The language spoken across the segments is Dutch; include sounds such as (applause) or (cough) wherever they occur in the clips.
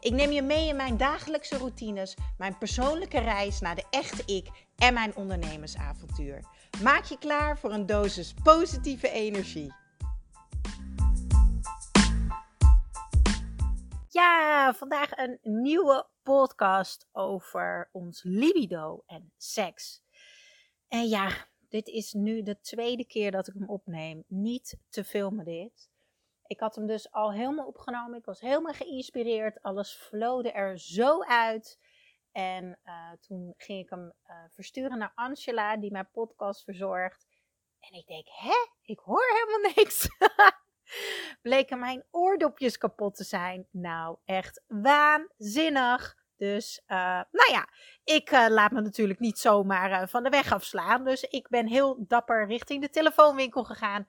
Ik neem je mee in mijn dagelijkse routines, mijn persoonlijke reis naar de echte ik en mijn ondernemersavontuur. Maak je klaar voor een dosis positieve energie. Ja, vandaag een nieuwe podcast over ons libido en seks. En ja, dit is nu de tweede keer dat ik hem opneem. Niet te filmen dit. Ik had hem dus al helemaal opgenomen. Ik was helemaal geïnspireerd. Alles flowde er zo uit. En uh, toen ging ik hem uh, versturen naar Angela, die mijn podcast verzorgt. En ik denk, hè? Ik hoor helemaal niks. (laughs) Bleken mijn oordopjes kapot te zijn. Nou, echt waanzinnig. Dus, uh, nou ja, ik laat me natuurlijk niet zomaar van de weg afslaan. Dus ik ben heel dapper richting de telefoonwinkel gegaan.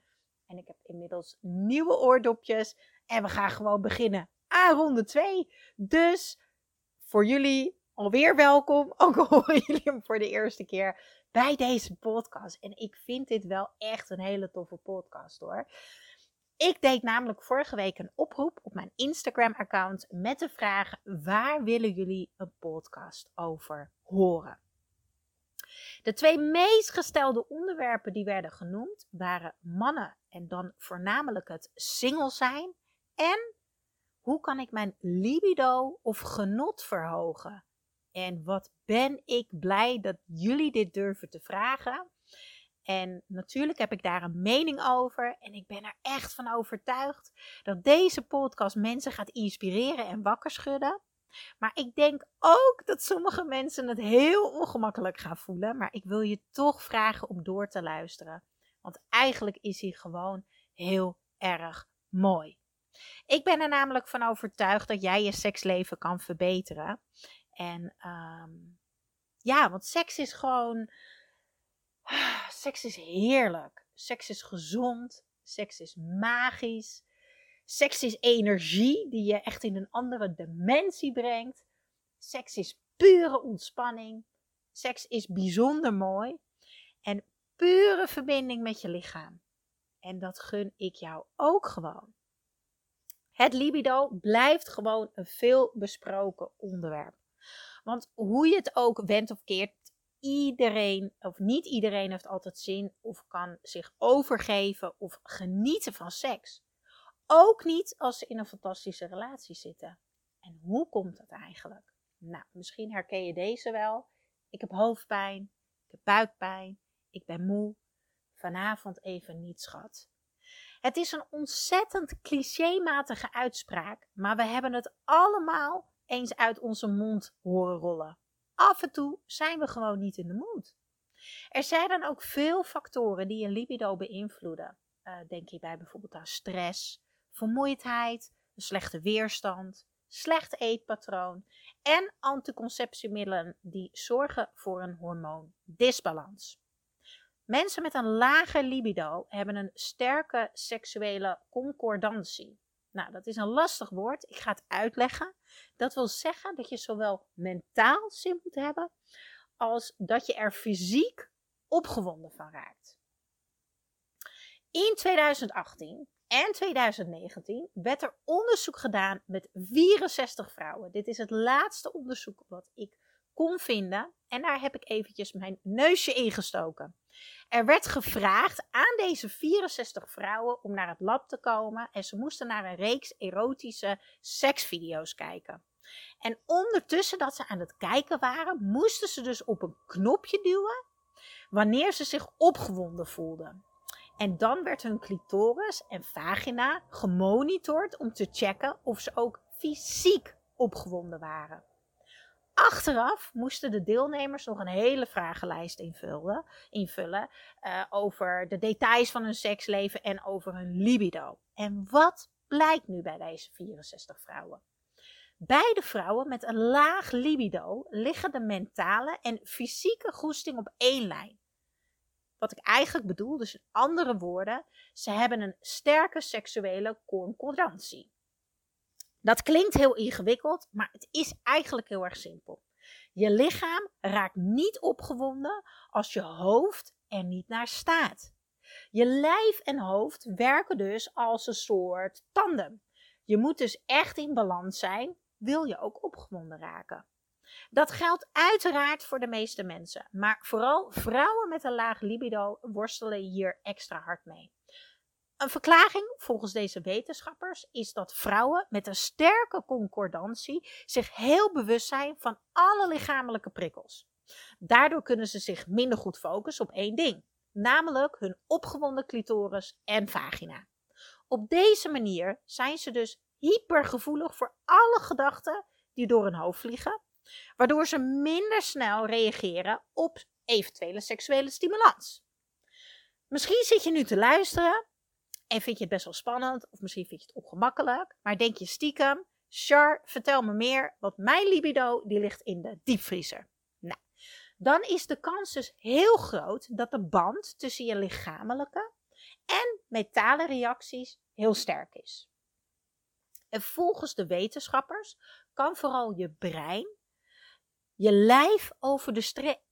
En ik heb inmiddels nieuwe oordopjes. En we gaan gewoon beginnen aan ronde 2. Dus voor jullie alweer welkom. (laughs) Ook al horen jullie hem voor de eerste keer bij deze podcast. En ik vind dit wel echt een hele toffe podcast hoor. Ik deed namelijk vorige week een oproep op mijn Instagram-account met de vraag: waar willen jullie een podcast over horen? De twee meest gestelde onderwerpen die werden genoemd waren mannen en dan voornamelijk het single zijn en hoe kan ik mijn libido of genot verhogen? En wat ben ik blij dat jullie dit durven te vragen. En natuurlijk heb ik daar een mening over. En ik ben er echt van overtuigd dat deze podcast mensen gaat inspireren en wakker schudden. Maar ik denk ook dat sommige mensen het heel ongemakkelijk gaan voelen. Maar ik wil je toch vragen om door te luisteren. Want eigenlijk is hij gewoon heel erg mooi. Ik ben er namelijk van overtuigd dat jij je seksleven kan verbeteren. En um, ja, want seks is gewoon. (sighs) Seks is heerlijk. Seks is gezond. Seks is magisch. Seks is energie die je echt in een andere dimensie brengt. Seks is pure ontspanning. Seks is bijzonder mooi. En pure verbinding met je lichaam. En dat gun ik jou ook gewoon. Het libido blijft gewoon een veel besproken onderwerp. Want hoe je het ook wendt of keert, iedereen, of niet iedereen heeft altijd zin of kan zich overgeven of genieten van seks. Ook niet als ze in een fantastische relatie zitten. En hoe komt dat eigenlijk? Nou, misschien herken je deze wel. Ik heb hoofdpijn, ik heb buikpijn, ik ben moe. Vanavond even niet, schat. Het is een ontzettend clichématige uitspraak, maar we hebben het allemaal eens uit onze mond horen rollen. Af en toe zijn we gewoon niet in de moed. Er zijn dan ook veel factoren die een libido beïnvloeden. Uh, denk hierbij bijvoorbeeld aan stress, vermoeidheid, een slechte weerstand, slecht eetpatroon en anticonceptiemiddelen die zorgen voor een hormoondisbalans. Mensen met een lage libido hebben een sterke seksuele concordantie. Nou, dat is een lastig woord. Ik ga het uitleggen. Dat wil zeggen dat je zowel mentaal zin moet hebben, als dat je er fysiek opgewonden van raakt. In 2018 en 2019 werd er onderzoek gedaan met 64 vrouwen. Dit is het laatste onderzoek wat ik kon vinden. En daar heb ik eventjes mijn neusje ingestoken. Er werd gevraagd aan deze 64 vrouwen om naar het lab te komen en ze moesten naar een reeks erotische seksvideo's kijken. En ondertussen dat ze aan het kijken waren, moesten ze dus op een knopje duwen wanneer ze zich opgewonden voelden. En dan werd hun clitoris en vagina gemonitord om te checken of ze ook fysiek opgewonden waren. Achteraf moesten de deelnemers nog een hele vragenlijst invullen, invullen uh, over de details van hun seksleven en over hun libido. En wat blijkt nu bij deze 64 vrouwen? Bij de vrouwen met een laag libido liggen de mentale en fysieke goesting op één lijn. Wat ik eigenlijk bedoel, dus in andere woorden, ze hebben een sterke seksuele concordantie. Dat klinkt heel ingewikkeld, maar het is eigenlijk heel erg simpel. Je lichaam raakt niet opgewonden als je hoofd er niet naar staat. Je lijf en hoofd werken dus als een soort tandem. Je moet dus echt in balans zijn, wil je ook opgewonden raken. Dat geldt uiteraard voor de meeste mensen, maar vooral vrouwen met een laag libido worstelen hier extra hard mee. Een verklaring volgens deze wetenschappers is dat vrouwen met een sterke concordantie zich heel bewust zijn van alle lichamelijke prikkels. Daardoor kunnen ze zich minder goed focussen op één ding, namelijk hun opgewonden clitoris en vagina. Op deze manier zijn ze dus hypergevoelig voor alle gedachten die door hun hoofd vliegen, waardoor ze minder snel reageren op eventuele seksuele stimulans. Misschien zit je nu te luisteren en vind je het best wel spannend, of misschien vind je het ongemakkelijk, maar denk je stiekem, Char, vertel me meer, want mijn libido die ligt in de diepvriezer. Nou, dan is de kans dus heel groot dat de band tussen je lichamelijke en metalen reacties heel sterk is. En volgens de wetenschappers kan vooral je brein je lijf over de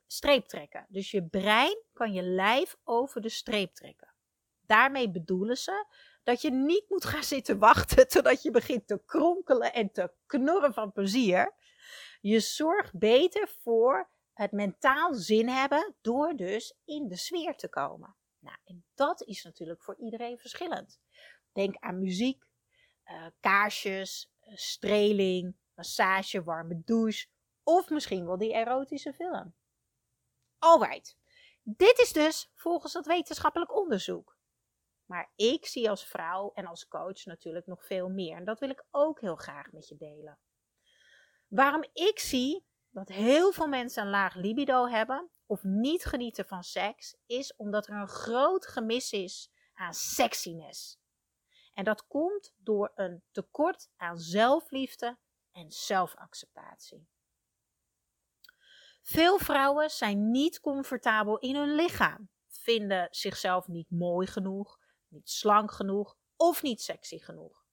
streep trekken. Dus je brein kan je lijf over de streep trekken. Daarmee bedoelen ze dat je niet moet gaan zitten wachten (laughs) totdat je begint te kronkelen en te knorren van plezier. Je zorgt beter voor het mentaal zin hebben door dus in de sfeer te komen. Nou, en dat is natuurlijk voor iedereen verschillend. Denk aan muziek, uh, kaarsjes, uh, streling, massage, warme douche of misschien wel die erotische film. Alright, dit is dus volgens het wetenschappelijk onderzoek. Maar ik zie als vrouw en als coach natuurlijk nog veel meer. En dat wil ik ook heel graag met je delen. Waarom ik zie dat heel veel mensen een laag libido hebben of niet genieten van seks, is omdat er een groot gemis is aan sexiness. En dat komt door een tekort aan zelfliefde en zelfacceptatie. Veel vrouwen zijn niet comfortabel in hun lichaam, vinden zichzelf niet mooi genoeg, niet slank genoeg of niet sexy genoeg.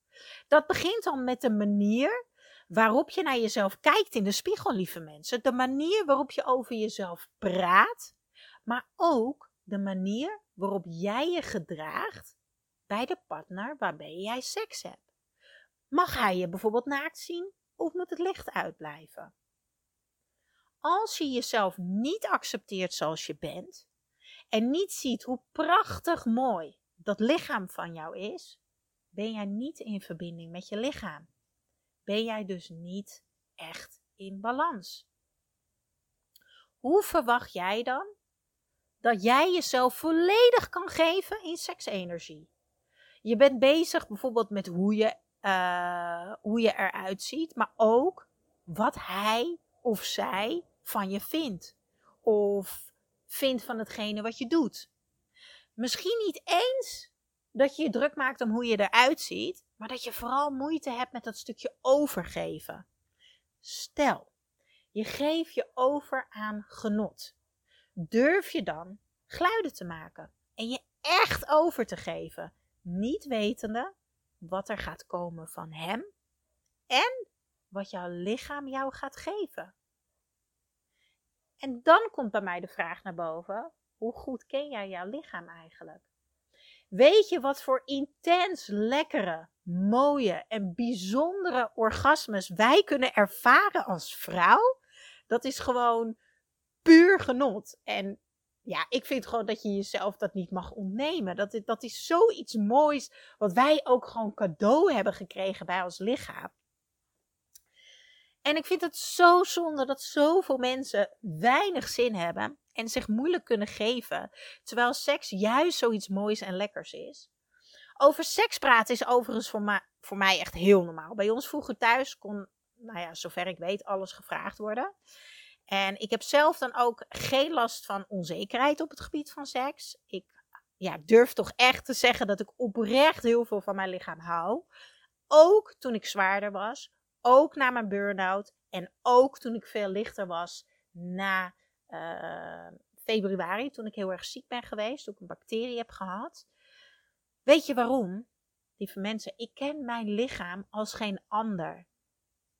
Dat begint dan met de manier waarop je naar jezelf kijkt in de spiegel, lieve mensen. De manier waarop je over jezelf praat, maar ook de manier waarop jij je gedraagt bij de partner waarbij jij seks hebt. Mag hij je bijvoorbeeld naakt zien of moet het licht uitblijven? Als je jezelf niet accepteert zoals je bent en niet ziet hoe prachtig mooi dat lichaam van jou is, ben jij niet in verbinding met je lichaam. Ben jij dus niet echt in balans. Hoe verwacht jij dan dat jij jezelf volledig kan geven in seksenergie? Je bent bezig bijvoorbeeld met hoe je, uh, hoe je eruit ziet, maar ook wat hij of zij van je vindt. Of vindt van hetgene wat je doet. Misschien niet eens dat je je druk maakt om hoe je eruit ziet, maar dat je vooral moeite hebt met dat stukje overgeven. Stel, je geeft je over aan genot. Durf je dan geluiden te maken en je echt over te geven, niet wetende wat er gaat komen van hem en wat jouw lichaam jou gaat geven. En dan komt bij mij de vraag naar boven: hoe goed ken jij jouw lichaam eigenlijk? Weet je wat voor intens lekkere, mooie en bijzondere orgasmes wij kunnen ervaren als vrouw? Dat is gewoon puur genot. En ja, ik vind gewoon dat je jezelf dat niet mag ontnemen. Dat, dat is zoiets moois wat wij ook gewoon cadeau hebben gekregen bij ons lichaam. En ik vind het zo zonde dat zoveel mensen weinig zin hebben en zich moeilijk kunnen geven, terwijl seks juist zoiets moois en lekkers is. Over seks praten is overigens voor, mij echt heel normaal. Bij ons vroeger thuis kon, nou ja, zover ik weet, alles gevraagd worden. En ik heb zelf dan ook geen last van onzekerheid op het gebied van seks. Ik ja, durf toch echt te zeggen dat ik oprecht heel veel van mijn lichaam hou. Ook toen ik zwaarder was. Ook na mijn burn-out en ook toen ik veel lichter was na uh, februari, toen ik heel erg ziek ben geweest, toen ik een bacterie heb gehad. Weet je waarom? Lieve mensen, ik ken mijn lichaam als geen ander.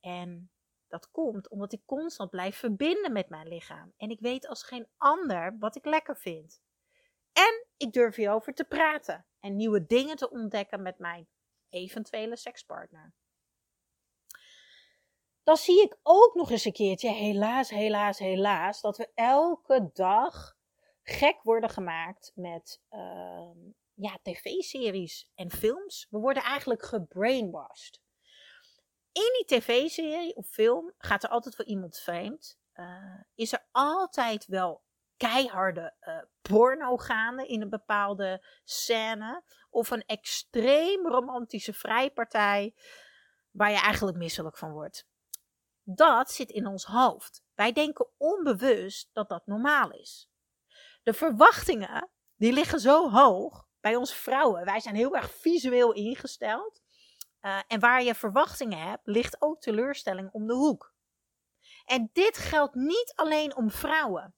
En dat komt omdat ik constant blijf verbinden met mijn lichaam. En ik weet als geen ander wat ik lekker vind. En ik durf hierover te praten en nieuwe dingen te ontdekken met mijn eventuele sekspartner. Dan zie ik ook nog eens een keertje, helaas, helaas, helaas, dat we elke dag gek worden gemaakt met uh, ja, tv-series en films. We worden eigenlijk gebrainwashed. In die tv-serie of film gaat er altijd wel iemand vreemd. Uh, is er altijd wel keiharde uh, porno gaande in een bepaalde scène. Of een extreem romantische vrijpartij waar je eigenlijk misselijk van wordt. Dat zit in ons hoofd. Wij denken onbewust dat dat normaal is. De verwachtingen die liggen zo hoog bij ons vrouwen. Wij zijn heel erg visueel ingesteld. Uh, en waar je verwachtingen hebt, ligt ook teleurstelling om de hoek. En dit geldt niet alleen om vrouwen.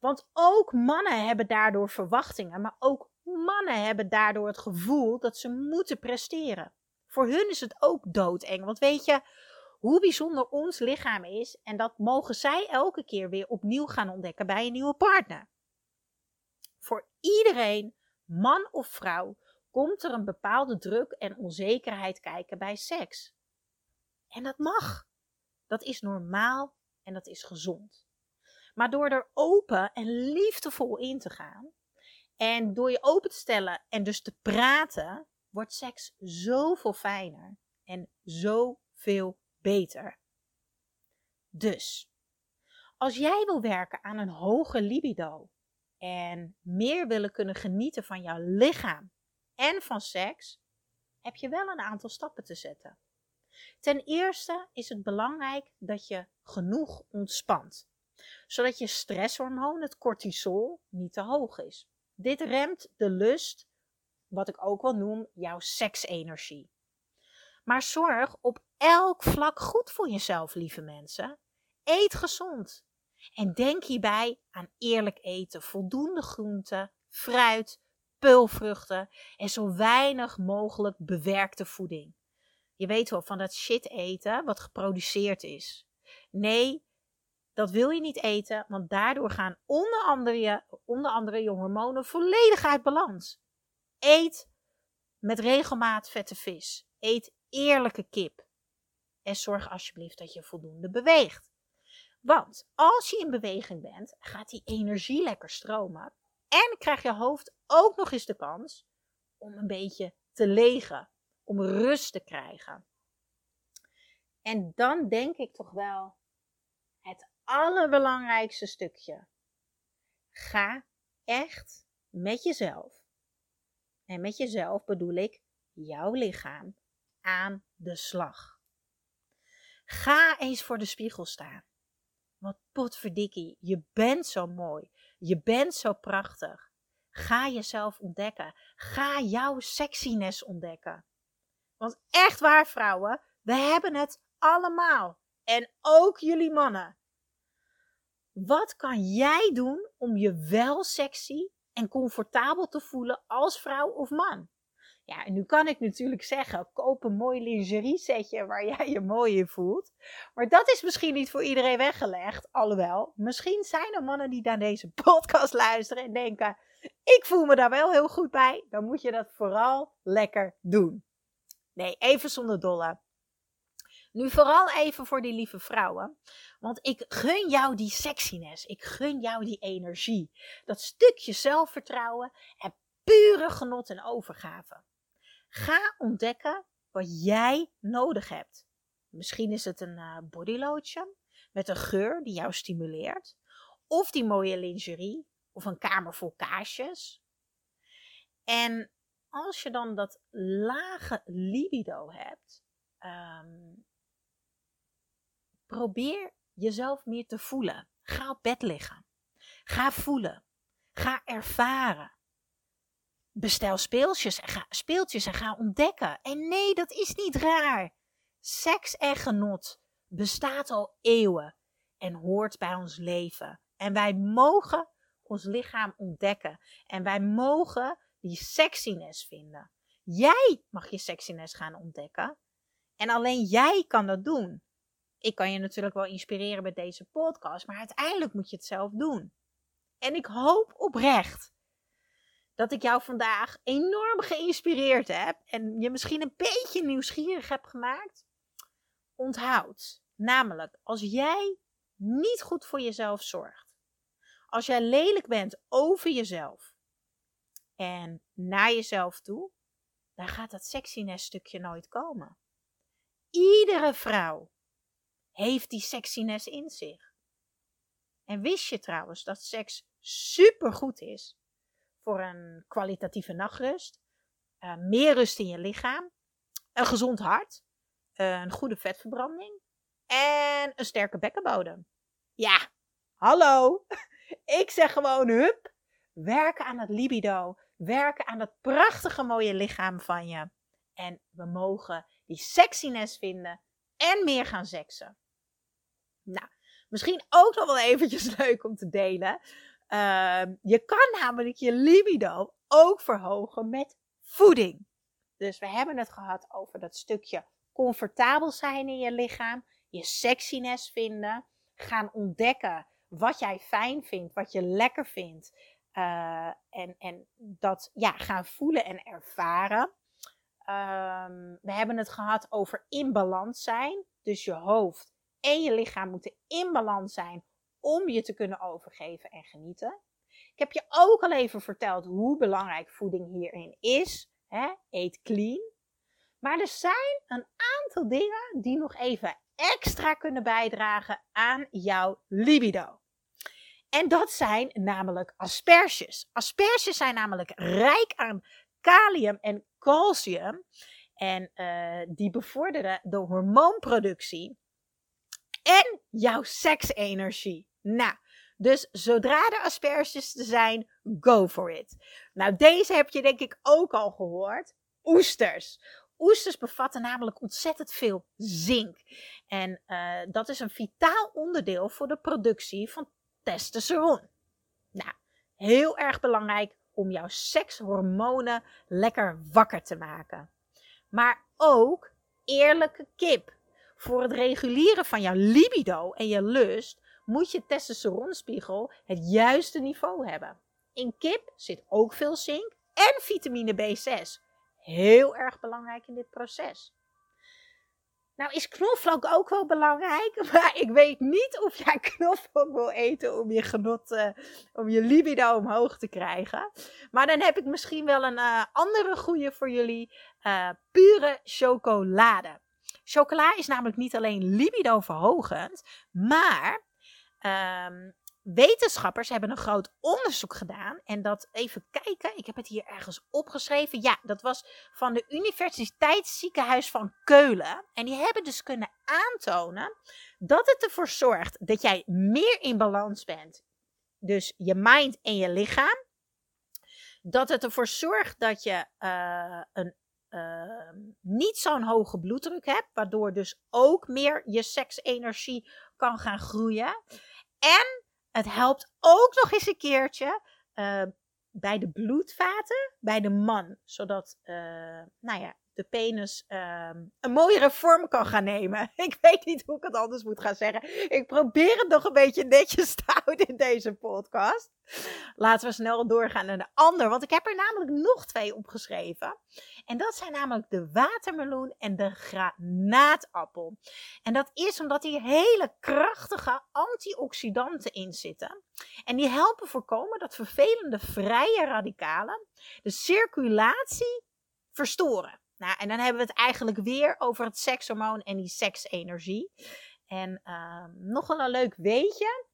Want ook mannen hebben daardoor verwachtingen, maar ook mannen hebben daardoor het gevoel dat ze moeten presteren. Voor hun is het ook doodeng. Want weet je hoe bijzonder ons lichaam is en dat mogen zij elke keer weer opnieuw gaan ontdekken bij een nieuwe partner. Voor iedereen, man of vrouw, komt er een bepaalde druk en onzekerheid kijken bij seks. En dat mag. Dat is normaal en dat is gezond. Maar door er open en liefdevol in te gaan en door je open te stellen en dus te praten, wordt seks zoveel fijner en zoveel beter. Dus, als jij wil werken aan een hoge libido en meer willen kunnen genieten van jouw lichaam en van seks, heb je wel een aantal stappen te zetten. Ten eerste is het belangrijk dat je genoeg ontspant, zodat je stresshormoon, het cortisol, niet te hoog is. Dit remt de lust, wat ik ook wel noem, jouw seksenergie. Maar zorg op elk vlak goed voor jezelf, lieve mensen. Eet gezond. En denk hierbij aan eerlijk eten, voldoende groenten, fruit, peulvruchten en zo weinig mogelijk bewerkte voeding. Je weet wel van dat shit eten wat geproduceerd is. Nee, dat wil je niet eten, want daardoor gaan onder andere, je, onder andere je hormonen volledig uit balans. Eet met regelmaat vette vis. Eet eerlijke kip. En zorg alsjeblieft dat je voldoende beweegt. Want als je in beweging bent, gaat die energie lekker stromen. En krijgt je hoofd ook nog eens de kans om een beetje te legen. Om rust te krijgen. En dan denk ik toch wel het allerbelangrijkste stukje. Ga echt met jezelf. En met jezelf bedoel ik jouw lichaam aan de slag. Ga eens voor de spiegel staan. Want potverdikkie, je bent zo mooi. Je bent zo prachtig. Ga jezelf ontdekken. Ga jouw sexiness ontdekken. Want echt waar, vrouwen, we hebben het allemaal. En ook jullie mannen. Wat kan jij doen om je wel sexy en comfortabel te voelen als vrouw of man? Ja, en nu kan ik natuurlijk zeggen, koop een mooi lingerie setje waar (laughs) jij je mooi in voelt. Maar dat is misschien niet voor iedereen weggelegd. Alhoewel, misschien zijn er mannen die naar deze (laughs) podcast luisteren en denken, ik voel me daar wel heel goed bij. Dan moet je dat vooral lekker doen. Nee, even zonder dolle. Nu vooral even voor die lieve vrouwen. Want ik gun jou die sexiness. Ik gun jou die energie. Dat stukje zelfvertrouwen en pure genot en overgave. Ga ontdekken wat jij nodig hebt. Misschien is het een uh, body lotion met een geur die jou stimuleert. Of die mooie lingerie. Of een kamer vol kaarsjes. En als je dan dat lage libido hebt, um, probeer jezelf meer te voelen. Ga op bed liggen. Ga voelen. Ga ervaren. Bestel speeltjes en, ga, speeltjes en ga ontdekken. En nee, dat is niet raar. Seks en genot bestaat al eeuwen en hoort bij ons leven. En wij mogen ons lichaam ontdekken. En wij mogen die sexiness vinden. Jij mag je sexiness gaan ontdekken. En alleen jij kan dat doen. Ik kan je natuurlijk wel inspireren met deze podcast, maar uiteindelijk moet je het zelf doen. En ik hoop oprecht dat ik jou vandaag enorm geïnspireerd heb en je misschien een beetje nieuwsgierig heb gemaakt. Onthoud, namelijk als jij niet goed voor jezelf zorgt, als jij lelijk bent over jezelf en naar jezelf toe, dan gaat dat sexiness stukje nooit komen. Iedere vrouw heeft die sexiness in zich. En wist je trouwens dat seks supergoed is voor een kwalitatieve nachtrust, uh, meer rust in je lichaam, een gezond hart, een goede vetverbranding en een sterke bekkenbodem. Ja, hallo. (laughs) Ik zeg gewoon hup. Werken aan het libido. Werken aan dat prachtige mooie lichaam van je. En we mogen die sexiness vinden en meer gaan seksen. Nou, misschien ook nog wel eventjes (laughs) leuk om te delen. Ehm, je kan namelijk je libido ook verhogen met voeding. Dus we hebben het gehad over dat stukje comfortabel zijn in je lichaam, je sexiness vinden, gaan ontdekken wat jij fijn vindt, wat je lekker vindt. Uh, en, en dat ja, gaan voelen en ervaren. Um, we hebben het gehad over in balans zijn. Dus je hoofd en je lichaam moeten in balans zijn om je te kunnen overgeven en genieten. Ik heb je ook al even verteld hoe belangrijk voeding hierin is. Hè? Eet clean. Maar er zijn een aantal dingen die nog even extra kunnen bijdragen aan jouw libido. En dat zijn namelijk asperges. Asperges zijn namelijk rijk aan kalium en calcium. En uh, die bevorderen de hormoonproductie en jouw seksenergie. Nou, dus zodra er asperges er zijn, go for it. Nou, deze heb je denk ik ook al gehoord. Oesters. Oesters bevatten namelijk ontzettend veel zink. En uh, dat is een vitaal onderdeel voor de productie van testosteron. Nou, heel erg belangrijk om jouw sekshormonen lekker wakker te maken. Maar ook eerlijke kip. Voor het reguleren van jouw libido en je lust moet je testosteronspiegel het juiste niveau hebben. In kip zit ook veel zink en vitamine B6. Heel erg belangrijk in dit proces. Nou is knoflook ook wel belangrijk, (laughs) maar ik weet niet of jij knoflook wil eten om je genot, uh, om je libido omhoog te krijgen. Maar dan heb ik misschien wel een uh, andere goede voor jullie, uh, pure chocolade. Chocola is namelijk niet alleen libido verhogend, maar um, wetenschappers hebben een groot onderzoek gedaan. En dat even kijken, ik heb het hier ergens opgeschreven. Ja, dat was van de Universiteitsziekenhuis van Keulen. En die hebben dus kunnen aantonen dat het ervoor zorgt dat jij meer in balans bent. Dus je mind en je lichaam. Dat het ervoor zorgt dat je uh, een uh, niet zo'n hoge bloeddruk hebt, waardoor dus ook meer je seksenergie kan gaan groeien. En het helpt ook nog eens een keertje uh, bij de bloedvaten, bij de man. Zodat, uh, nou ja, de penis uh, een mooiere vorm kan gaan nemen. (laughs) Ik weet niet hoe ik het anders moet gaan zeggen. Ik probeer het nog een beetje netjes te (laughs) houden in deze podcast. Laten we snel doorgaan naar de ander, want ik heb er namelijk nog twee opgeschreven. En dat zijn namelijk de watermeloen en de granaatappel. En dat is omdat hier hele krachtige antioxidanten in zitten. En die helpen voorkomen dat vervelende vrije radicalen de circulatie verstoren. Nou, en dan hebben we het eigenlijk weer over het sekshormoon en die seksenergie. En uh, nog een leuk weetje.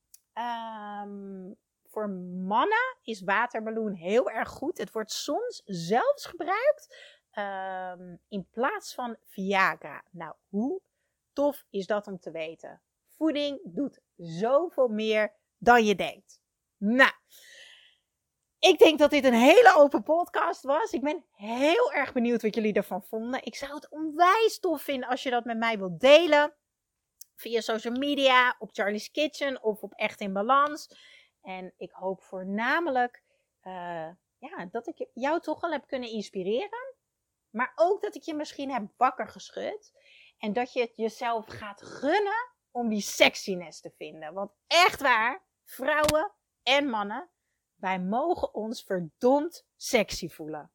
Um, voor mannen is watermeloen heel erg goed. Het wordt soms zelfs gebruikt um, in plaats van Viagra. Nou, hoe tof is dat om te weten? Voeding doet zoveel meer dan je denkt. Nou, ik denk dat dit een hele open podcast was. Ik ben heel erg benieuwd wat jullie ervan vonden. Ik zou het onwijs tof vinden als je dat met mij wilt delen. Via social media, op Charlie's Kitchen of op Echt in Balans. En ik hoop voornamelijk uh, ja, dat ik jou toch al heb kunnen inspireren. Maar ook dat ik je misschien heb wakker geschud. En dat je het jezelf gaat gunnen om die sexiness te vinden. Want echt waar, vrouwen en mannen wij mogen ons verdomd sexy voelen.